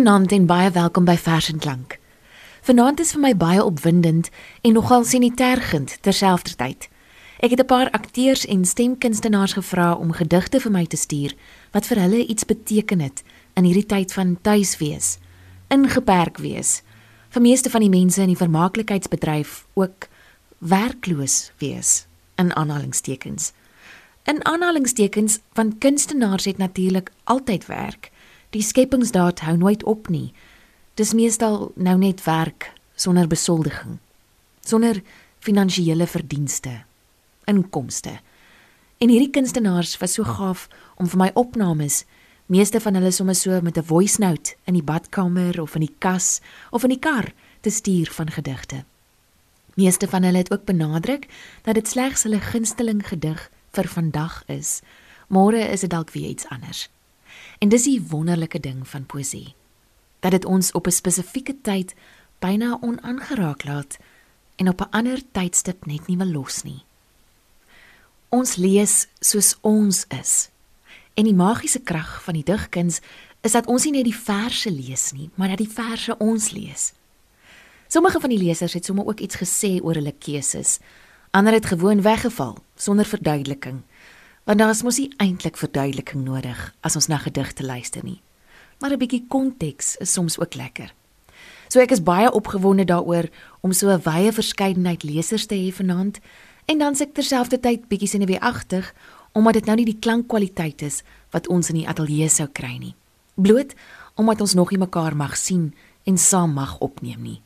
Goeienaand en baie welkom by Vers en Klank. Vanaand is vir my baie opwindend en nogal sinitergend terselfdertyd. Ek het 'n paar akteurs en stemkunstenaars gevra om gedigte vir my te stuur wat vir hulle iets beteken het in hierdie tyd van tuiswees, ingeperk wees. Vir meeste van die mense in die vermaaklikheidsbedryf ook werkloos wees in aanhalingstekens. In aanhalingstekens van kunstenaars het natuurlik altyd werk. Die skepingsdaad hou nooit op nie. Dis meestal nou net werk sonder besoldiging, sonder finansiële verdienste, inkomste. En hierdie kunstenaars was so gaaf om vir my opnames, meeste van hulle sommer so met 'n voice note in die badkamer of in die kas of in die kar te stuur van gedigte. Meeste van hulle het ook benadruk dat dit slegs hulle gunsteling gedig vir vandag is. Môre is dit dalk weer iets anders. En dis die wonderlike ding van poesie. Dat dit ons op 'n spesifieke tyd byna onaangeraak laat en op 'n ander tydstip net nie wil los nie. Ons lees soos ons is. En die magiese krag van die digkuns is dat ons nie net die verse lees nie, maar dat die verse ons lees. Sommige van die lesers het sommer ook iets gesê oor hulle keuses. Ander het gewoon weggeval sonder verduideliking. Want daar is mos nie eintlik verduideliking nodig as ons na gedigte luister nie. Maar 'n bietjie konteks is soms ook lekker. So ek is baie opgewonde daaroor om so 'n wye verskeidenheid lesers te hê vanaand en dan se ek terselfdertyd bietjie senuweeagtig omdat dit nou nie die klankkwaliteit is wat ons in die ateljee sou kry nie. Bloot omdat ons nog nie mekaar mag sien en saam mag opneem nie.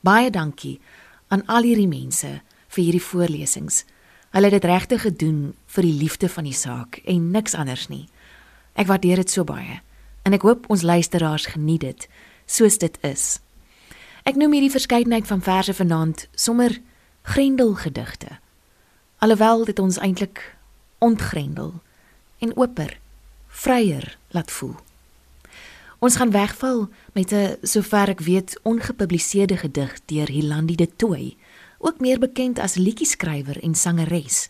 Baie dankie aan al hierdie mense vir hierdie voorlesings. Hulle het dit regtig gedoen vir die liefde van die saak en niks anders nie. Ek waardeer dit so baie en ek hoop ons luisteraars geniet dit soos dit is. Ek noem hierdie verskeidenheid van verse vanaand sommer grendelgedigte. Alhoewel dit ons eintlik ontgrendel en oper, vryer laat voel. Ons gaan wegval met 'n sover ek weet ongepubliseerde gedig deur Hilandi de Tooi, ook meer bekend as liedjie-skrywer en sangeres.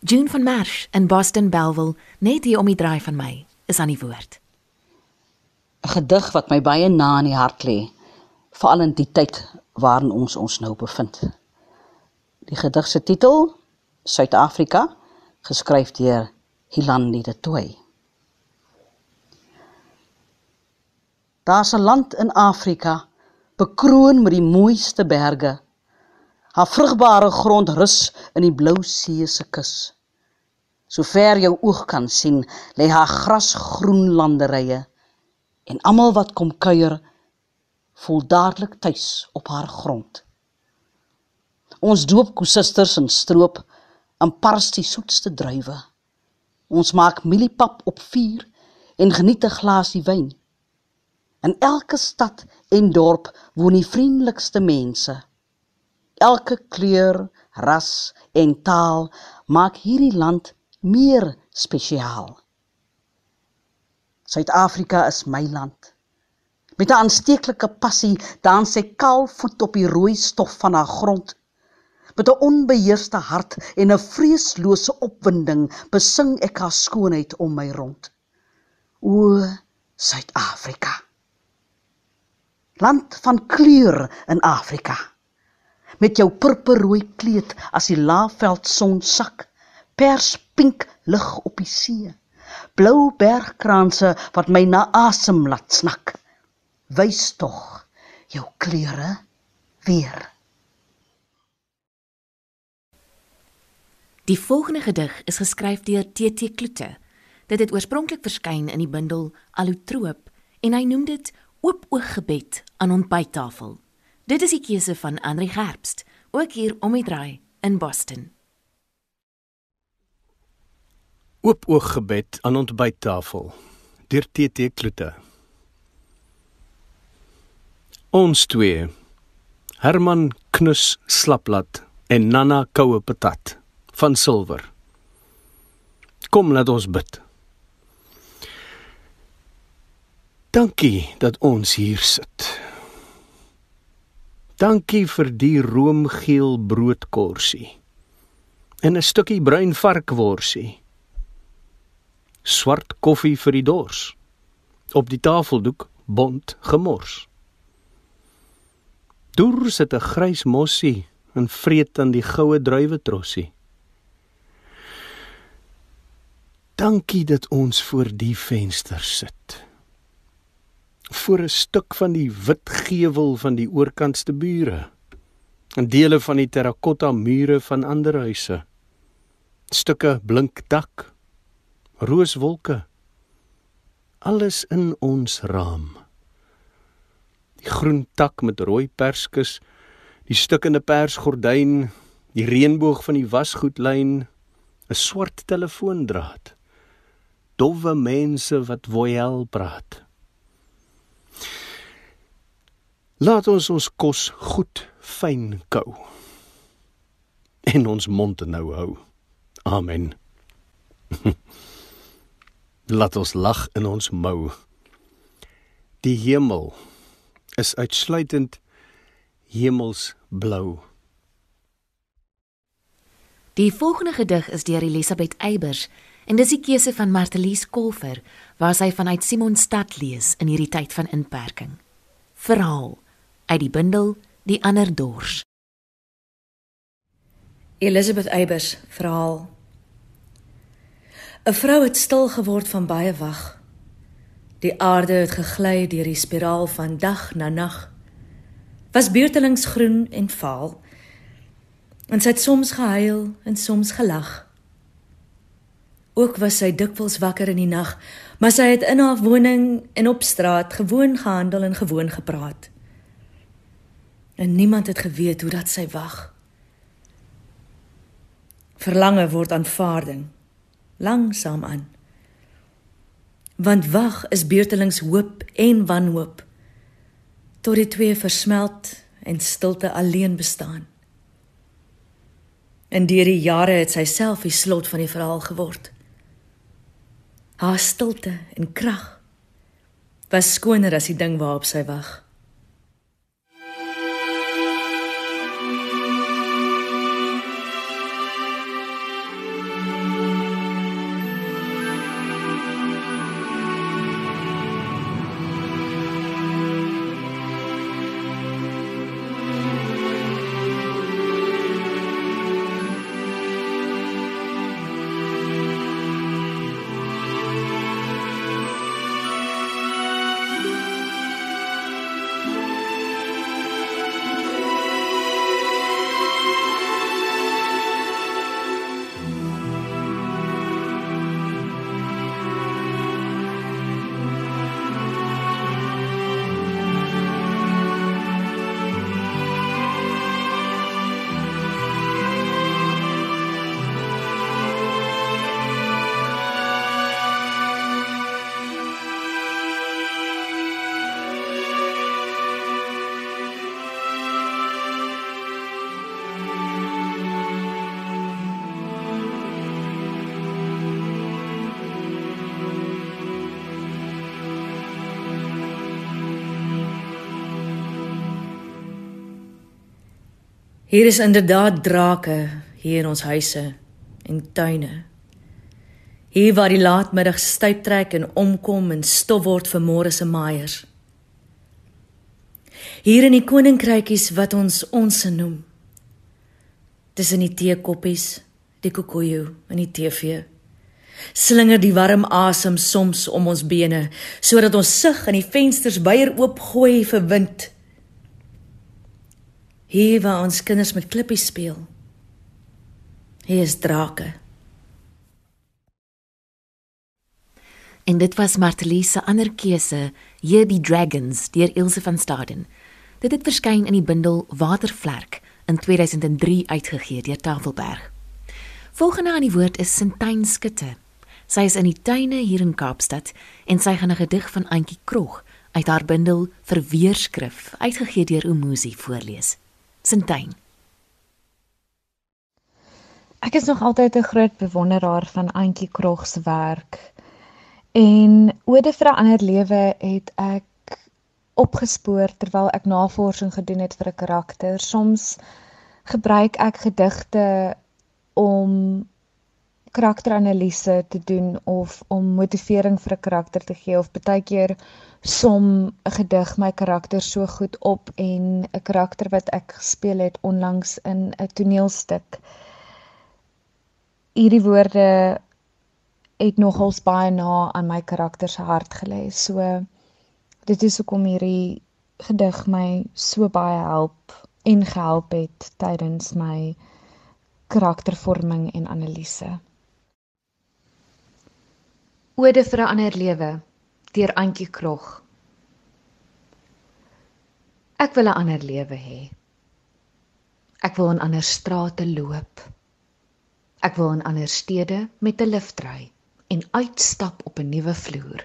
June van Marsh in Boston Belleville, net hier om die draai van my, is aan die woord. 'n Gedig wat my baie na in die hart lê, veral in die tyd waarin ons ons nou bevind. Die gedig se titel Suid-Afrika, geskryf deur Hilandi de Tooi. Daar's 'n land in Afrika, bekroon met die mooiste berge. Haar vrugbare grond rus in die blou see se kus. Sover jou oog kan sien, lê haar grasgroen landerye en almal wat kom kuier, voel dadelik tuis op haar grond. Ons doop kususters in stroop en pars die soetste druiwe. Ons maak mieliepap op vuur en geniet 'n glasie wyn. In elke stad en dorp woon die vriendelikste mense. Elke kleur, ras en taal maak hierdie land meer spesiaal. Suid-Afrika is my land. Met 'n aansteeklike passie dans sy kaal voet op die rooi stof van haar grond. Met 'n onbeheerste hart en 'n vreeslose opwinding besing ek haar skoonheid om my rond. O, Suid-Afrika land van kleur in Afrika. Met jou purperrooi kleed as die laafveld son sak, perspink lig op die see. Blou bergkranse wat my na asem laat snak. Wys tog jou kleure weer. Die volgende gedig is geskryf deur TT Kloete. Dit het oorspronklik verskyn in die bundel Allotroop en hy noem dit oop oog gebed aan ontbyttafel. Dit is die keuse van Andri Gerbst, ook hier om die draai in Boston. Oop oog gebed aan ontbyttafel deur TT Kloete. Ons twee Herman Knus Slaplat en Nana Koue Patat van Silwer. Kom laat ons bid. Dankie dat ons hier sit. Dankie vir die roomgeel broodkorsie en 'n stukkie bruin varkworsie. Swart koffie vir die dors. Op die tafeldoek bont gemors. Deur sit 'n grys mossie en vreet aan die goue druiwe trossie. Dankie dat ons voor die venster sit. Voor 'n stuk van die wit gevel van die oorkantste bure. En dele van die terrakotta mure van ander huise. Stukke blink dak. Rooswolke. Alles in ons raam. Die groen tak met rooi perskes, die stukkende persgordyn, die reënboog van die wasgoedlyn, 'n swart telefoondraad dowwe mense wat voyel praat. Laat ons ons kos goed fyn kou. En ons mond nou hou. Amen. Laat ons lag in ons mou. Die hemel is uitsluitend hemelsblou. Die volgende gedig is deur Elisabeth Eybers En dis die keuse van Martelies Kolfer waar sy vanuit Simonstad lees in hierdie tyd van inperking. Verhaal uit die bundel Die ander dors. Elizabeth Eybers verhaal. 'n Vrou het stil geword van baie wag. Die aarde het gegly deur die spiraal van dag na nag. Was beurtelings groen en vaal. En sy het soms gehuil en soms gelag. Ook was sy dikwels wakker in die nag, maar sy het in haar woning en op straat gewoon gehandel en gewoon gepraat. En niemand het geweet hoe dat sy wag. Verlange word aanvaarding langsaam aan. Want wag is beurtelings hoop en wanhoop tot die twee versmelt en stilte alleen bestaan. En deur die jare het sy self die slot van die verhaal geword. Haar stilte en krag was skoner as die ding waarop sy wag. Hier is inderdaad drake hier in ons huise en tuine. Hier waar die laatmiddag styp trek en omkom en stof word vir môre se maaiers. Hier in die koninkrykies wat ons ons noem. Tussen die teekoppies, die kokojo en die TV. Slinger die warm asem soms om ons bene sodat ons sug in die vensters byer oop gooi vir wind. Hier waar ons kinders met klippies speel. Hier is drake. En dit was Martelies se ander keuse, Here be Dragons deur Ilse van Staden. Dit het verskyn in die bundel Watervlerk in 2003 uitgegee deur Tafelberg. Volgende aan die woord is Sintyn Skutte. Sy is in die tuine hier in Kaapstad en sy gaan 'n gedig van Antjie Krog uit haar bundel Verweerskrif uitgegee deur Umusi voorlees. Sintyn. Ek is nog altyd 'n groot bewonderaar van Antjie Krog se werk. En Ode vir 'n ander lewe het ek opgespoor terwyl ek navorsing gedoen het vir 'n karakter. Soms gebruik ek gedigte om karakteranalise te doen of om motivering vir 'n karakter te gee of baie keer som 'n gedig my karakter so goed op en 'n karakter wat ek gespeel het onlangs in 'n toneelstuk. Hierdie woorde het nogals baie na aan my karakter se hart gelê. So dit is hoekom hierdie gedig my so baie help en gehelp het tydens my karaktervorming en analise. Ode vir 'n ander lewe deur Antjie Krog. Ek wil 'n ander lewe hê. Ek wil in ander strate loop. Ek wil in ander stede met 'n lift ry en uitstap op 'n nuwe vloer.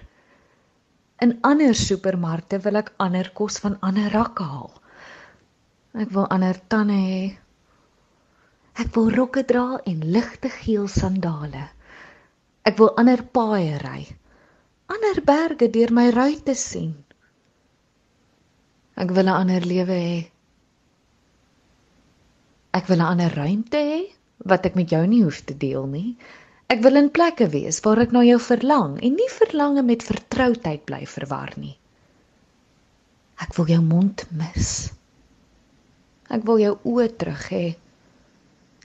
In ander supermarkte wil ek ander kos van ander rakke haal. Ek wil ander tande hê. Ek wil rokke dra en ligte geel sandale. Ek wil ander paaie ry. Ander berge deur my ruitte sien. Ek wil 'n ander lewe hê. Ek wil 'n ander ruimte hê wat ek met jou nie hoef te deel nie. Ek wil in plekke wees waar ek na jou verlang en nie verlange met vertroudheid bly verwar nie. Ek wil jou mond mis. Ek wil jou oë terug hê.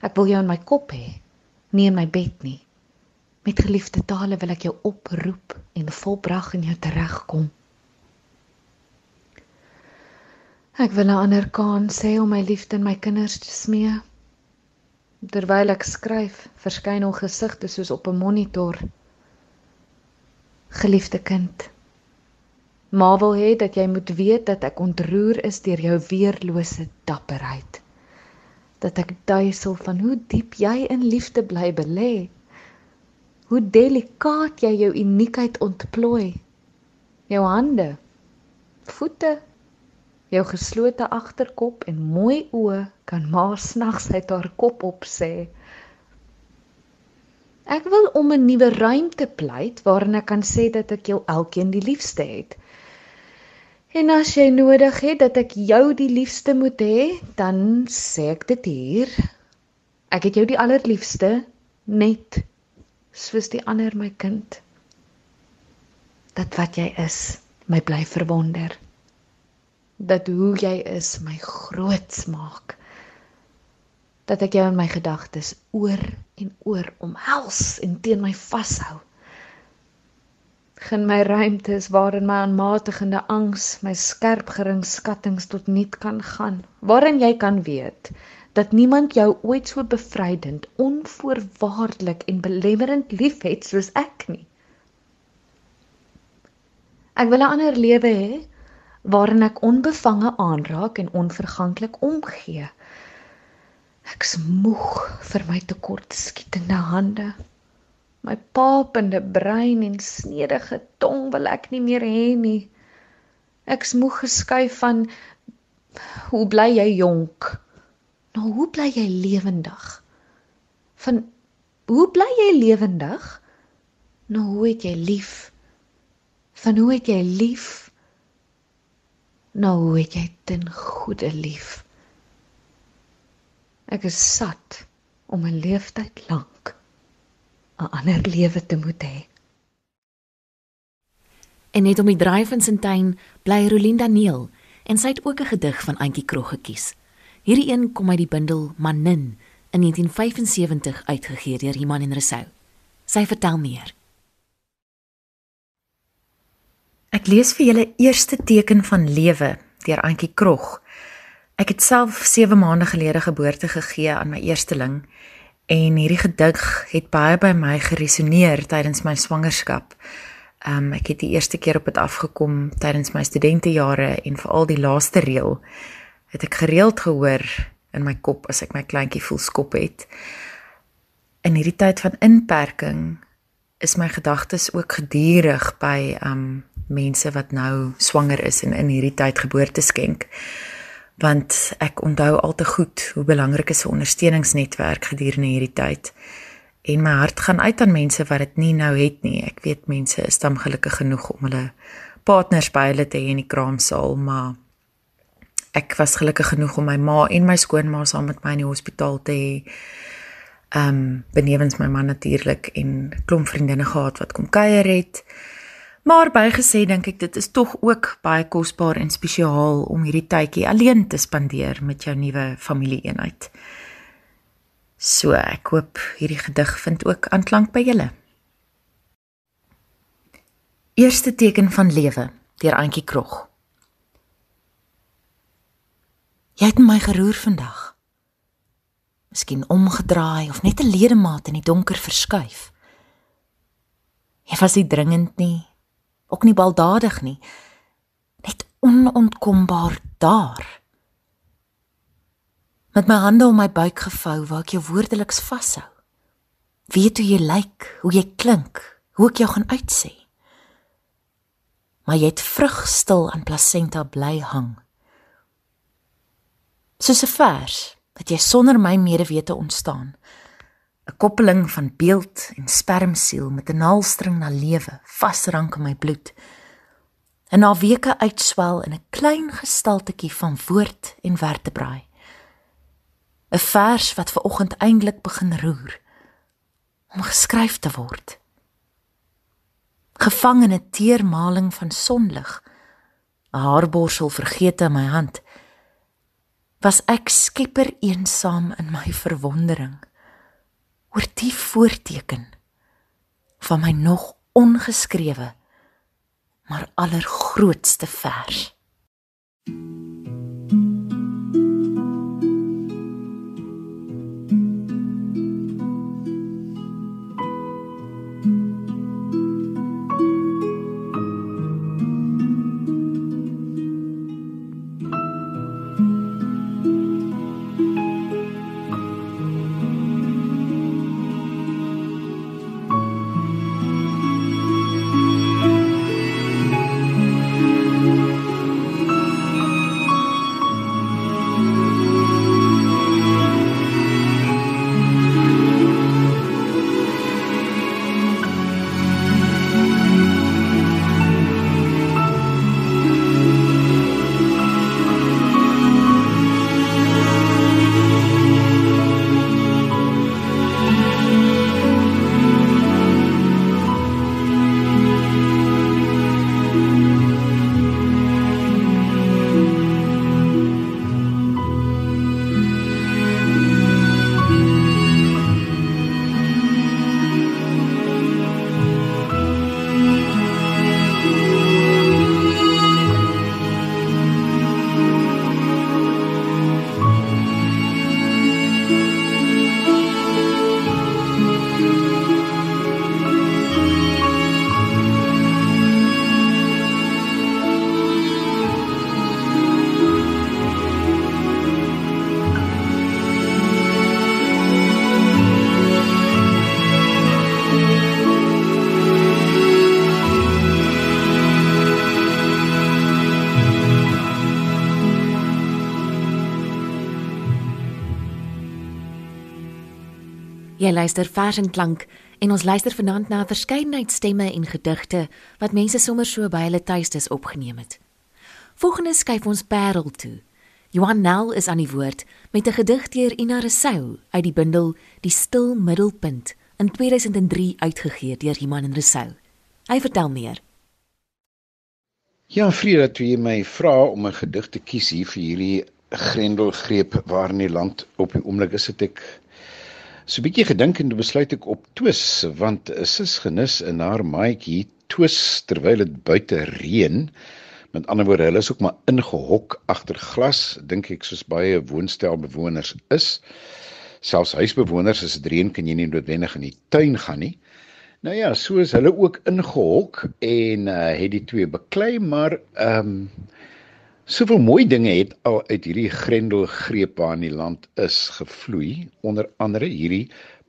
Ek wil jou in my kop hê, nie in my bed nie. Met geliefde tale wil ek jou oproep en volbrag in jou teregkom. Ek wil 'n ander kans hê om my liefde in my kinders te smee. Terwyl ek skryf, verskyn al gesigte soos op 'n monitor. Geliefde kind, Ma wil hê dat jy moet weet dat ek ontroer is deur jou weerlose dapperheid. Dat ek duisel van hoe diep jy in liefde bly belê. Hoe delikaat jy jou uniekheid ontplooi. Jou hande, voete, jou geslote agterkop en mooi oë kan ma snags uit haar kop op sê. Ek wil om 'n nuwe ruimte pleit waarin ek kan sê dat ek jou elkeen die liefste het. En as jy nodig het dat ek jou die liefste moet hê, dan sê ek dit hier. Ek het jou die allerliefste, net soos die ander my kind. Dat wat jy is, my bly verwonder. Dat hoe jy is my groot maak. Dat ek jou in my gedagtes oor en oor omhels en teen my vashou Geen my ruimtes waarin my aanmatigende angs my skerp geringskattings tot niet kan gaan, waarin jy kan weet dat niemand jou ooit so bevrydend, onvoorwaardelik en belemmerend liefhet soos ek nie. Ek wil 'n ander lewe hê waarin ek onbevange aanraak en onverganklik omgee. Ek's moeg vir my tekortskietende hande. My papende brein en snedige tong wil ek nie meer hê nie. Ek's moeg geskuif van hoe bly jy jonk? Nou hoe bly jy lewendig? Van hoe bly jy lewendig? Nou hoe het jy lief? Van hoe het jy lief? Nou hoe het jy ten goeie lief? Ek is sat om 'n leeftyd lank 'n ander lewe te moet hê. En net om die draai van sy tuin bly Rolinda Neel en sy het ook 'n gedig van Antjie Krog gekies. Hierdie een kom uit die bundel Manin in 1975 uitgegee deur Iman en Resou. Sy vertel meer. Ek lees vir julle eerste teken van lewe deur Antjie Krog. Ek het self 7 maande gelede geboorte gegee aan my eersteling En hierdie gedig het baie by my geresoneer tydens my swangerskap. Um ek het die eerste keer op dit afgekom tydens my studentejare en veral die laaste reël het ek gereeld gehoor in my kop as ek my kleintjie voel skop het. In hierdie tyd van inperking is my gedagtes ook gedurig by um mense wat nou swanger is en in hierdie tyd geboorte skenk want ek onthou al te goed hoe belangrik is 'n ondersteuningsnetwerk gedurende hierdie tyd. En my hart gaan uit aan mense wat dit nie nou het nie. Ek weet mense is dan gelukkig genoeg om hulle partners by hulle te hê in die kraamsaal, maar ek was gelukkig genoeg om my ma en my skoonma saam met my in die hospitaal te hê. Ehm um, benewens my man natuurlik en klomp vriendinne gehad wat kom kuier het. Maar bygesê dink ek dit is tog ook baie kosbaar en spesiaal om hierdie tydjie alleen te spandeer met jou nuwe familieeenheid. So ek hoop hierdie gedig vind ook aanklank by julle. Eerste teken van lewe deur Antjie Krog. Jy het my geroer vandag. Miskien omgedraai of net 'n ledemaat in die donker verskuif. Jy was nie dringend nie, ook nie baldadig nie, net onontkombaar daar met my hande om my buik gevou waar ek jou woordeliks vashou. Weet hoe jy lyk, hoe jy klink, hoe ek jou gaan uitsê. Maar jy het vrug stil aan plasenta bly hang. Soos 'n vers wat jy sonder my medewete ontstaan. 'n Koppeling van beeld en spermsiel met 'n naalstring na lewe vasrank in my bloed. En na weke uitswel in 'n klein gestaltetjie van woord en vertebraai. 'n vers wat ver oggend eintlik begin roer om geskryf te word. Gevangene teermaling van sonlig, 'n haarborsel vergeet in my hand. Was ek skepper eensaam in my verwondering oor die voorteken van my nog ongeskrewe maar allergrootste vers. Jy luister vers en klank en ons luister vanaand na verskeidenheid stemme en gedigte wat mense sommer so by hulle tuistes opgeneem het. Volgende skuif ons Parel toe. Johan Nel is aan die woord met 'n gedig deur Ina Resou uit die bundel Die stil middelpunt in 2003 uitgegee deur Iman en Resou. Hy vertel meer. Ja, vriende, dat jy my vra om 'n gedig te kies hier vir hierdie grendelgreep waar in die land op die oomblik is dit ek So bietjie gedink en besluit ek op twis want sis genis in haar maatjie twis terwyl dit buite reën. Met ander woorde, hulle is ook maar ingehok agter glas, dink ek soos baie woonstelbewoners is. Selfs huisbewoners as dit reën kan jy nie noodwendig in die tuin gaan nie. Nou ja, so is hulle ook ingehok en uh, het die twee beklei, maar ehm um, Soveel mooi dinge het al uit hierdie grendelgreep aan die land is gevloei, onder andere hierdie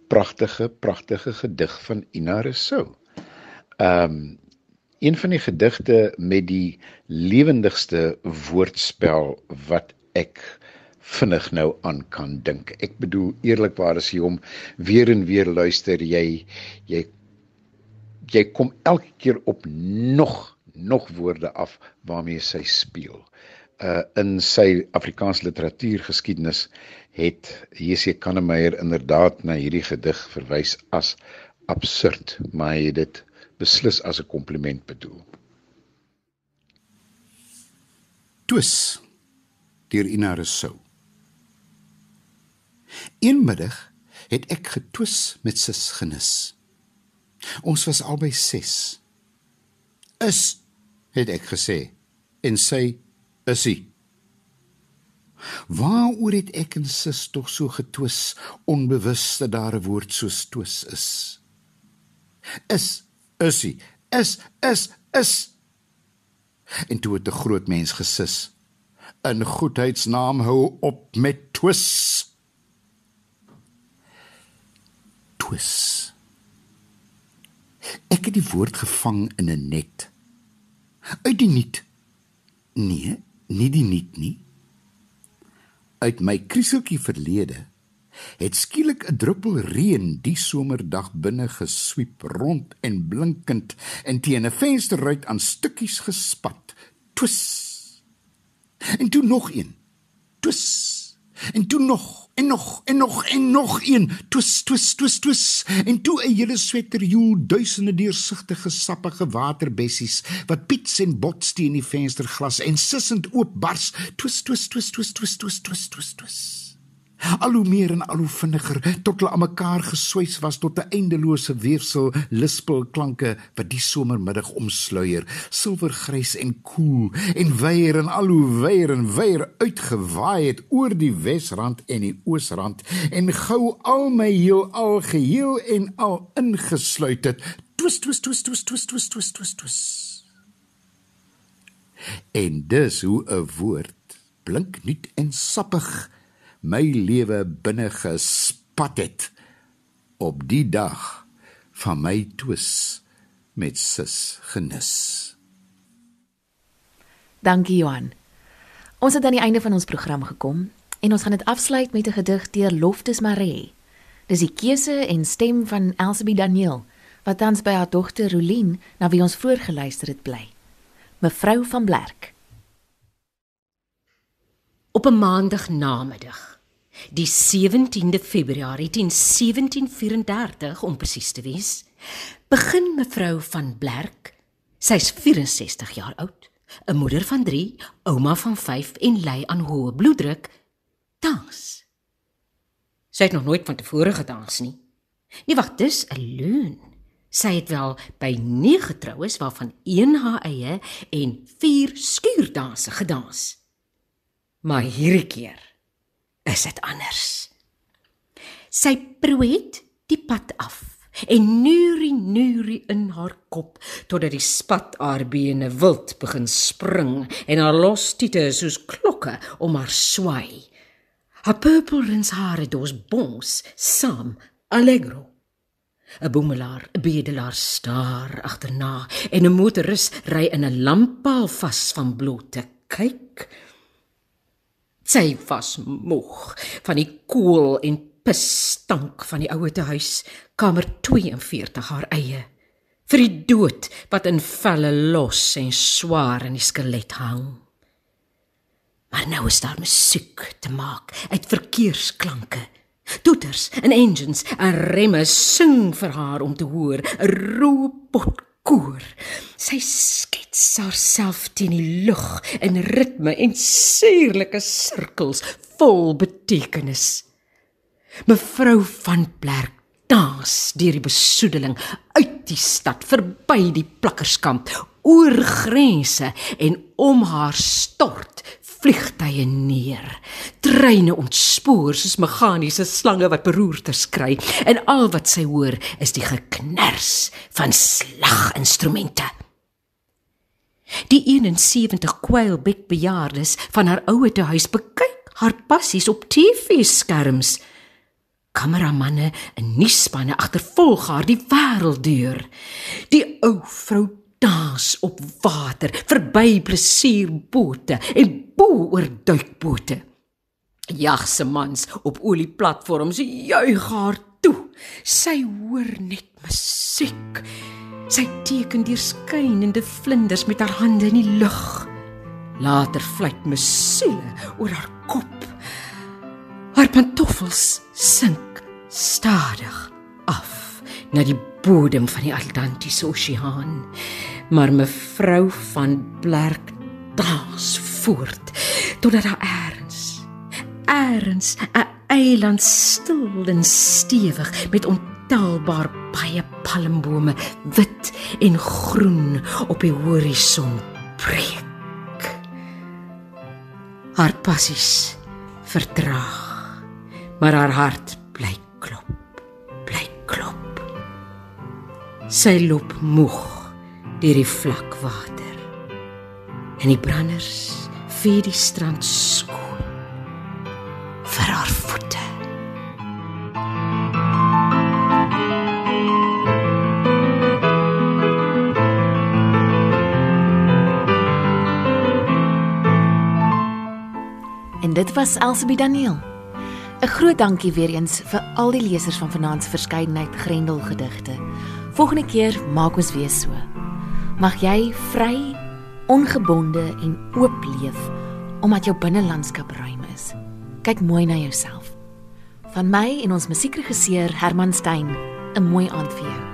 pragtige pragtige gedig van Ina Rousseau. Um, een van die gedigte met die lewendigste woordspel wat ek vinnig nou aan kan dink. Ek bedoel eerlikwaar as jy hom weer en weer luister, jy jy jy kom elke keer op nog nog woorde af waarmee sy speel. uh in sy Afrikaanse literatuurgeskiedenis het J.C. Kannemeyer inderdaad na hierdie gedig verwys as absurd, maar hy het dit beslis as 'n kompliment bedoel. Twis deur Ina Rousseau. Eenmiddag het ek getwis met sis genis. Ons was albei 6. Is het ek gesê en sy is hy. Waaroor het ek en sis tog so getwis onbewus dat daar 'n woord soos twis is? Is is hy is is is en toe het 'n groot mens gesis in goedheidsnaam hou op met twis twis ek het die woord gevang in 'n net uit die niet. Nee nie die niet nie. Uit my krieseltjie verlede het skielik 'n druppel reën die somerdag binne geswiep rond en blinkend en teen 'n vensterruit aan stukkies gespat. Twis! En toe nog een. Twis en toe nog en nog en nog en nog een. Twis twis twis twis. En toe 'n hele sweterjoel duisende deursigtige sappige waterbessies wat piets en bots teen die vensterglas en sissend oopbars. Twis twis twis twis twis twis twis twis twis al hoe meer en al hoe vinniger tot hulle aan mekaar geswys was tot 'n eindelose weefsel lispelklanke wat die somermiddag omsluier silwergrys en koel en weier en al hoe weier en weier uitgewaai het oor die wesrand en die oosrand en gou al my heel al geheel en al ingesluit het. Twis twis twis twis twis twis twis twis twis. En dis hoe 'n woord blink nuut en sappig my lewe binne gespat het op die dag van my twis met sis genis. Dankie Johan. Ons het aan die einde van ons program gekom en ons gaan dit afsluit met 'n gedig deur Loftus Maree. Dis die keuse en stem van Elsabie Daniel wat tans by haar dogter Rolien na wie ons voorgeluister het bly. Mevrou van Blerk. Op 'n maandag namiddag, die 17de Februarie 1734 om presies te wees, begin mevrou van Blerk, sy's 64 jaar oud, 'n moeder van 3, ouma van 5 en ly aan hoë bloeddruk, dans. Sy het nog nooit van tevore gedans nie. Nie wag, dis 'n leuen. Sy het wel by 9 troues waarvan een haar eie en 4 skuurdanse gedans. Maar hierdie keer is dit anders. Sy proet die pad af en nuuri nuuri in haar kop totdat die spat haar bene wild begin spring en haar los tiete soos klokke om haar swai. Haar purpelrins hare dos bons saam allegro. 'n Boemelaar, 'n bedelaar staar agterna en 'n motoris ry in 'n lamppaal vas van blote kyk. Sy was moeg van die kool en pisstank van die ouete huis, kamer 42 haar eie. Vir die dood wat in velle los en swaar in die skelet hang. Maar nou is daar musiek te maak uit verkeersklanke. Toeters en engines en remme sing vir haar om te hoor, 'n robot koor. Sy skets haarself teen die lug in ritme en suurlike sirkels vol betekenis. Mevrou van Blerk dans deur die besoedeling uit die stad verby die plakkerskamp oor grense en om haar stort vliegtye neer. Treine ontspoor soos meganiese slange wat beroertes kry en al wat sy hoor is die geknars van slaginstrumente. Die 71 kwylbek bejaardes van haar ouete huis bekyk haar passies op TV-skerms. Kameramanne en nuusspanne agtervolg haar die wêreld deur. Die ou vrou dans op water verby plesierbote en bo oor duikbote. Jagse mans op olieplatforms juig haar toe. Sy hoor net musiek. Sy teken deur skynende vlinders met haar hande in die lug. Later fluit my siele oor haar kop. Haar pantoffels sink stadig af na die bodem van die Atlantiese Oseaan. Maar mevrou van Blerk daas voort totdat daar eers eers 'n eiland stil en stewig met ontelbaar baie palmbome wit en groen op die horison breek. Haar passies vertraag, maar haar hart bly klop, Sy loop moeg deur die vlak water. En die branders vee die strand skoon vir haar voete. En dit was Elsabie Daniel. 'n Groot dankie weer eens vir al die lesers van vanaand se verskeidenheid Grendel gedigte. Volgende keer maak ons weer so. Mag jy vry, ongebonde en oop leef omdat jou binnelandskap ruim is. Kyk mooi na jouself. Van my en ons musiekregisseur Herman Stein, 'n mooi aand vir jou.